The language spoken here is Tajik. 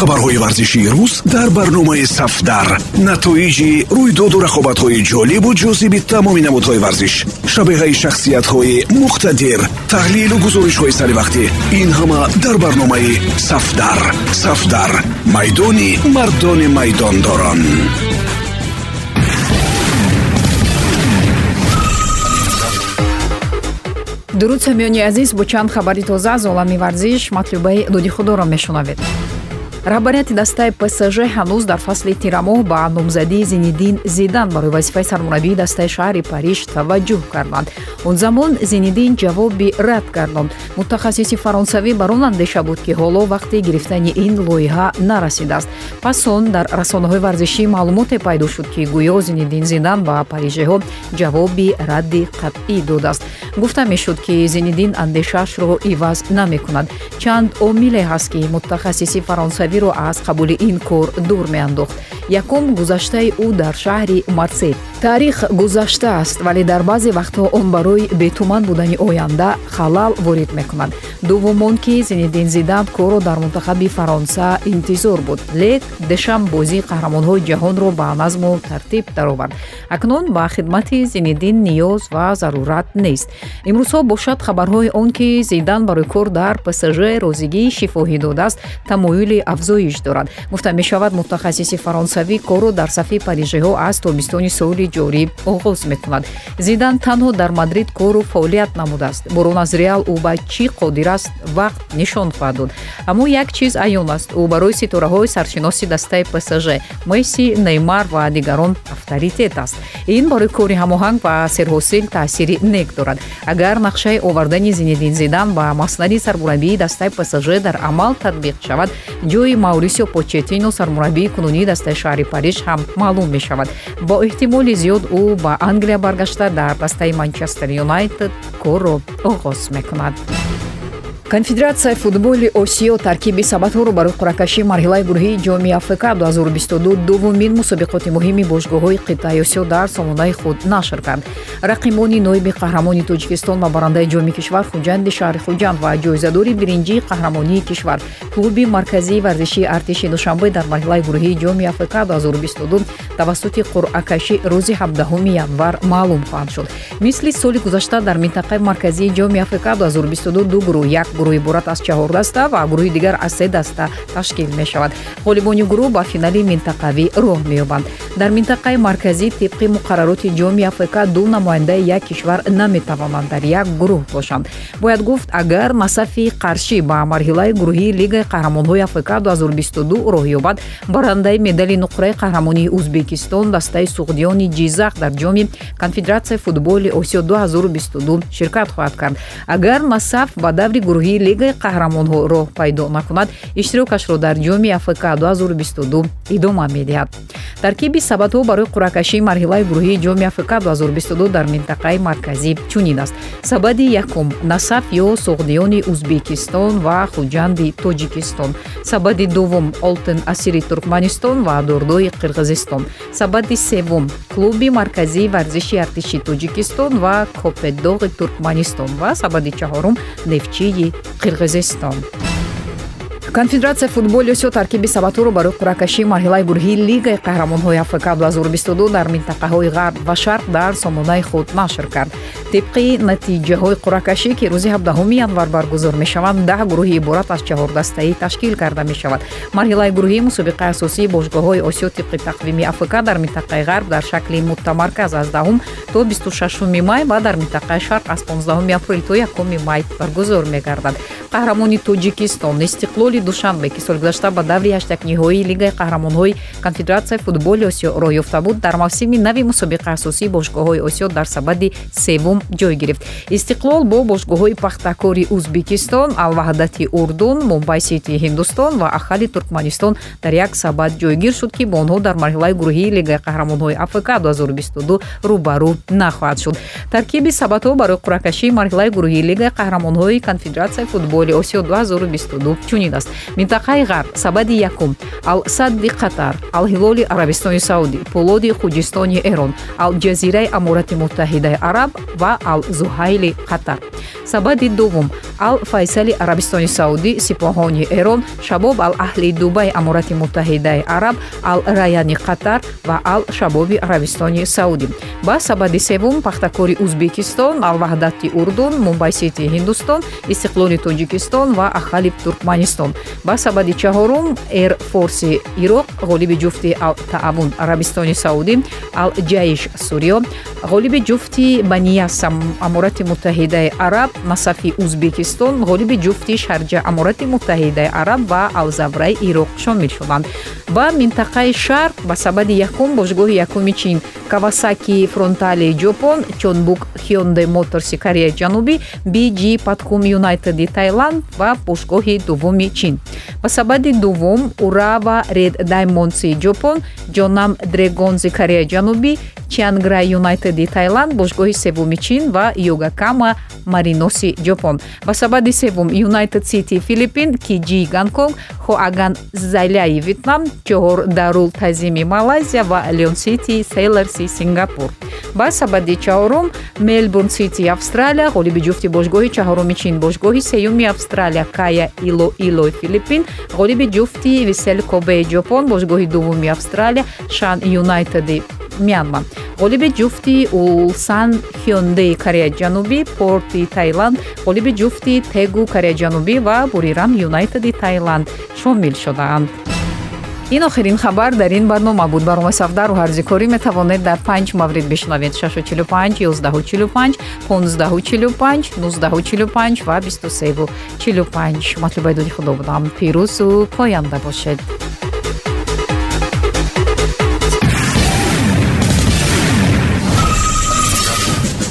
хабарҳои варзишии рӯз дар барномаи сафдар. Натоиҷи рӯйдоду рақобатҳои ҷолибу ҷозиби тамоми намудҳои варзиш шабеҳаи шахсиятҳои муқтадир таҳлилу гузоришҳои саривақтӣ ин ҳама дар барномаи сафдар. Сафдар майдони мардони майдондорон. Дуруд самиёни азиз бо чанд хабари тоза аз олами варзиш матлубаи дуди худоро мешунавед раҳбарияти дастаи псж ҳанӯз дар фасли тирамоҳ ба номзадии зинидин зидан барои вазифаи сармураббии дастаи шаҳри париж таваҷҷӯҳ карданд он замон зинидин ҷавоби рад гардонд мутахассиси фаронсавӣ бар он андеша буд ки ҳоло вақти гирифтани ин лоиҳа нарасидааст. Пас он дар расонаҳои варзишӣ маълумоте пайдо шуд ки гӯё зинидин зидан ба парижиҳо ҷавоби радди қатъӣ додааст. Гуфта мешуд ки зинидин андешаашро иваз намекунад. Чанд омиле ҳаст ки мутахассиси фаронсавӣ шавиро аз қабули ин кор дур меандохт. Якум гузаштаи ӯ дар шаҳри марсей таърих гузаштааст вале дар баъзе вақтҳо он барои бетуман будани оянда халал ворид мекунад. Дуввум он ки зинидин зидан корро дар мунтахаби фаронса интизор буд. Лек дешам бозии қаҳрамонҳои ҷаҳонро ба назму тартиб даровард. Акнун ба хидмати зинидин ниёз ва зарурат нест. Имрӯзҳо бошад хабарҳои он ки зидан барои кор дар псж розигии шифоҳӣ додааст тамоюли афзоиш дорад. Гуфта мешавад мутахассиси фаронсавӣ корро дар сафи парижиҳо аз тобистони соли ҷорӣ оғоз мекунад. Зидан танҳо дар мадрид кору фаъолият намудааст. Борон аз реал ӯ ба чӣ қодир аст вақт нишон хоҳад дод. Аммо як чиз аён аст. Ӯ барои ситораҳои саршиноси дастаи псж месси неймар ва дигарон авторитет аст. Ин барои кори ҳамоҳанг ва серҳосил таъсири нек дорад. Агар нақшаи овардани зинедин зидан ба маснади сармураббии дастаи псж дар амал татбиқ шавад ҷои маурисио почетино сармураббии кунунии дастаи шаҳри париж ҳам маълум мешавад. Бо эҳтимоли зиёд ӯ ба англия баргашта дар дастаи манчестер юнайтед корро оғоз мекунад. Конфедератсияи футболи осиё таркиби сабадҳоро барои қуръакашии марҳилаи гурӯҳии ҷоми африка 2022 дуввумин мусобиқоти муҳими бошгоҳҳои қитъаи осиё дар сомонаи худ нашр кард. Рақибони ноиби қаҳрамони тоҷикистон ва барандаи ҷоми кишвар хуҷанди шаҳри хуҷанд ва ҷоизадори биринҷии қаҳрамонии кишвар клуби марказии варзишии артиши душанбе дар марҳилаи гурӯҳии ҷоми африка 2022 тавассути қуръакашӣ рӯзи 17 январ маълум хоҳад шуд. Мисли соли гузашта дар минтақаи марказии ҷоми африка 2022 ду гурӯҳ як гурӯҳ иборат аз чаҳор даста ва гурӯҳи дигар аз се даста ташкил мешавад. Ғолибони гурӯҳ ба финали минтақавӣ роҳ меёбанд. Дар минтақаи марказӣ тибқи муқаррароти ҷоми африка ду намояндаи як кишвар наметавонанд дар як гурӯҳ бошанд. Бояд гуфт агар насафи қаршӣ ба марҳилаи гурӯҳии лигаи қаҳрамонҳои африка 2022 роҳ ёбад. Барандаи медали нуқраи қаҳрамонии узбекистон дастаи суғдиёни ҷизақ дар ҷоми конфедератсияи футболи осиё 2022 ширкат хоҳад кард. Агар насаф ба даври гурӯҳи лигаи қаҳрамонҳо роҳ пайдо накунад иштирокашро дар ҷоми африка 2022 идома медиҳад. Таркиби сабадҳо барои қуръакашии марҳилаи гурӯҳии ҷоми африка 2022 дар минтақаи марказӣ чунин аст. Сабади якум насаф ё суғдиёни узбекистон ва хуҷанди тоҷикистон сабади дуввум олтин асири туркманистон ва дордои қирғизистон. Сабади севум клуби марказии варзиши артиши тоҷикистон ва копедоғи туркманистон ва сабади чаҳорум нефчии қирғизистон конфедератсияи футболи осиё таркиби сабатҳоро барои қуръакашии марҳилаи гурӯҳии лигаи қаҳрамонҳои африка 2022 дар минтақаҳои ғарб ва шарқ дар сомонаи худ нашр кард. Тибқи натиҷаҳои қуръакашӣ ки рӯзи 17 январ баргузор мешаванд даҳ гурӯҳи иборат аз чаҳордастаӣ ташкил карда мешавад. Марҳилаи гурӯҳии мусобиқаи асосии бошгоҳҳои осиё тибқи тақвими африка дар минтақаи ғарб дар шакли муттамарказ аз даҳум то 26 май ва дар минтақаи шарқ аз 15 апрел то 1 май баргузор мегардад қаҳрамони тоҷикистон. Истиқлоли душанбе ки солгузашта ба даври ҳаштакниҳоии лигаи қаҳрамонҳои конфедератсияи футболи осиё роҳ ёфта буд дар мавсими нави мусобиқаи асосии бошгоҳҳои осиё дар сабади севум ҷой гирифт. Истиқлол бо бошгоҳҳои пахтакори узбекистон алваҳдати урдун мумбай сити ҳиндустон ва ахали туркманистон дар як сабад ҷойгир шуд ки бо онҳо дар марҳилаи гурӯҳии лигаи қаҳрамонҳои африка 2022 рӯбарӯ нахоҳад шуд. Таркиби сабадҳо барои қуръакашии марҳилаи гурӯҳии лигаи қаҳрамонҳои конфедератсияи футболи осиё 2022 чунин аст. Минтақаи ғарб сабади якум алсадди қатар алҳилоли арабистони саудӣ полоди хуҷистони эрон алҷазираи аморати муттаҳидаи араб ва ва ал зуҳайли қатар. Сабади дуввум ал файсали арабистони саудӣ сипоҳони эрон шабоб ал аҳли дубай амурати муттаҳидаи араб ал раяни қатар ва ал шабоби арабистони саудӣ ба сабади севум пахтакори узбекистон ал ваҳдати урдун мумбай сити ҳиндустон истиқлоли тоҷикистон ва ахалиб туркманистон. Ба сабади чаҳорум эр форси ироқ ғолиби ҷуфти ал таавун арабистони саудӣ ал ҷаиш суриё ғолиби ҷуфти банияс амурати муттаҳидаи араб насафи узбекистон ғолиби ҷуфти шарҷа амурати муттаҳидаи араб ва алзавраи ироқ шомил шуданд. Ба минтақаи шарқ ба сабади якум бошгоҳи якуми чин кавасаки фронтали ҷопон чонбук хёнде моторси кореяи ҷанубӣ bg падкум юнайтеди таиланд ва бошгоҳи дуввуми чин. Ба сабади дуввум урава ред даймонси ҷопон ҷонам дрегонзи кореяи ҷанубӣ чианграй юнайтеди таиланд бошгоҳи севуми чин ва йогакама мариноси ҷопон ба сабади севум юнайтед сити филиппин киҷи гонконг хоаган заляи вьетнам чоҳор дарул тазими малайзия ва леон сити сейлерси сингапур. Ба сабади чаҳорум мелбурн сити австралия ғолиби ҷуфти бошгоҳи чаҳоруми чин бошгоҳи сеюми австралия кая ило илои филиппин ғолиби ҷуфти висел кобеи ҷопон бошгоҳи дуввуми австралия шан юнайтеди мянма. Ғолиби ҷуфти улсан хёндеи кореяи ҷанубӣ порти таиланд ғолиби ҷуфти тегу кореяи ҷанубӣ ва бурирам юнайтеди таиланд шомил шудаанд. Ин охирин хабар дар ин барнома буд. Барномаи сафдару ҳарзикорӣ метавонед дар панҷ маврид бишнавед. 645 1145 1545 1945 ва 2345 матлубаи дуди худо будам. Пирӯзу поянда бошед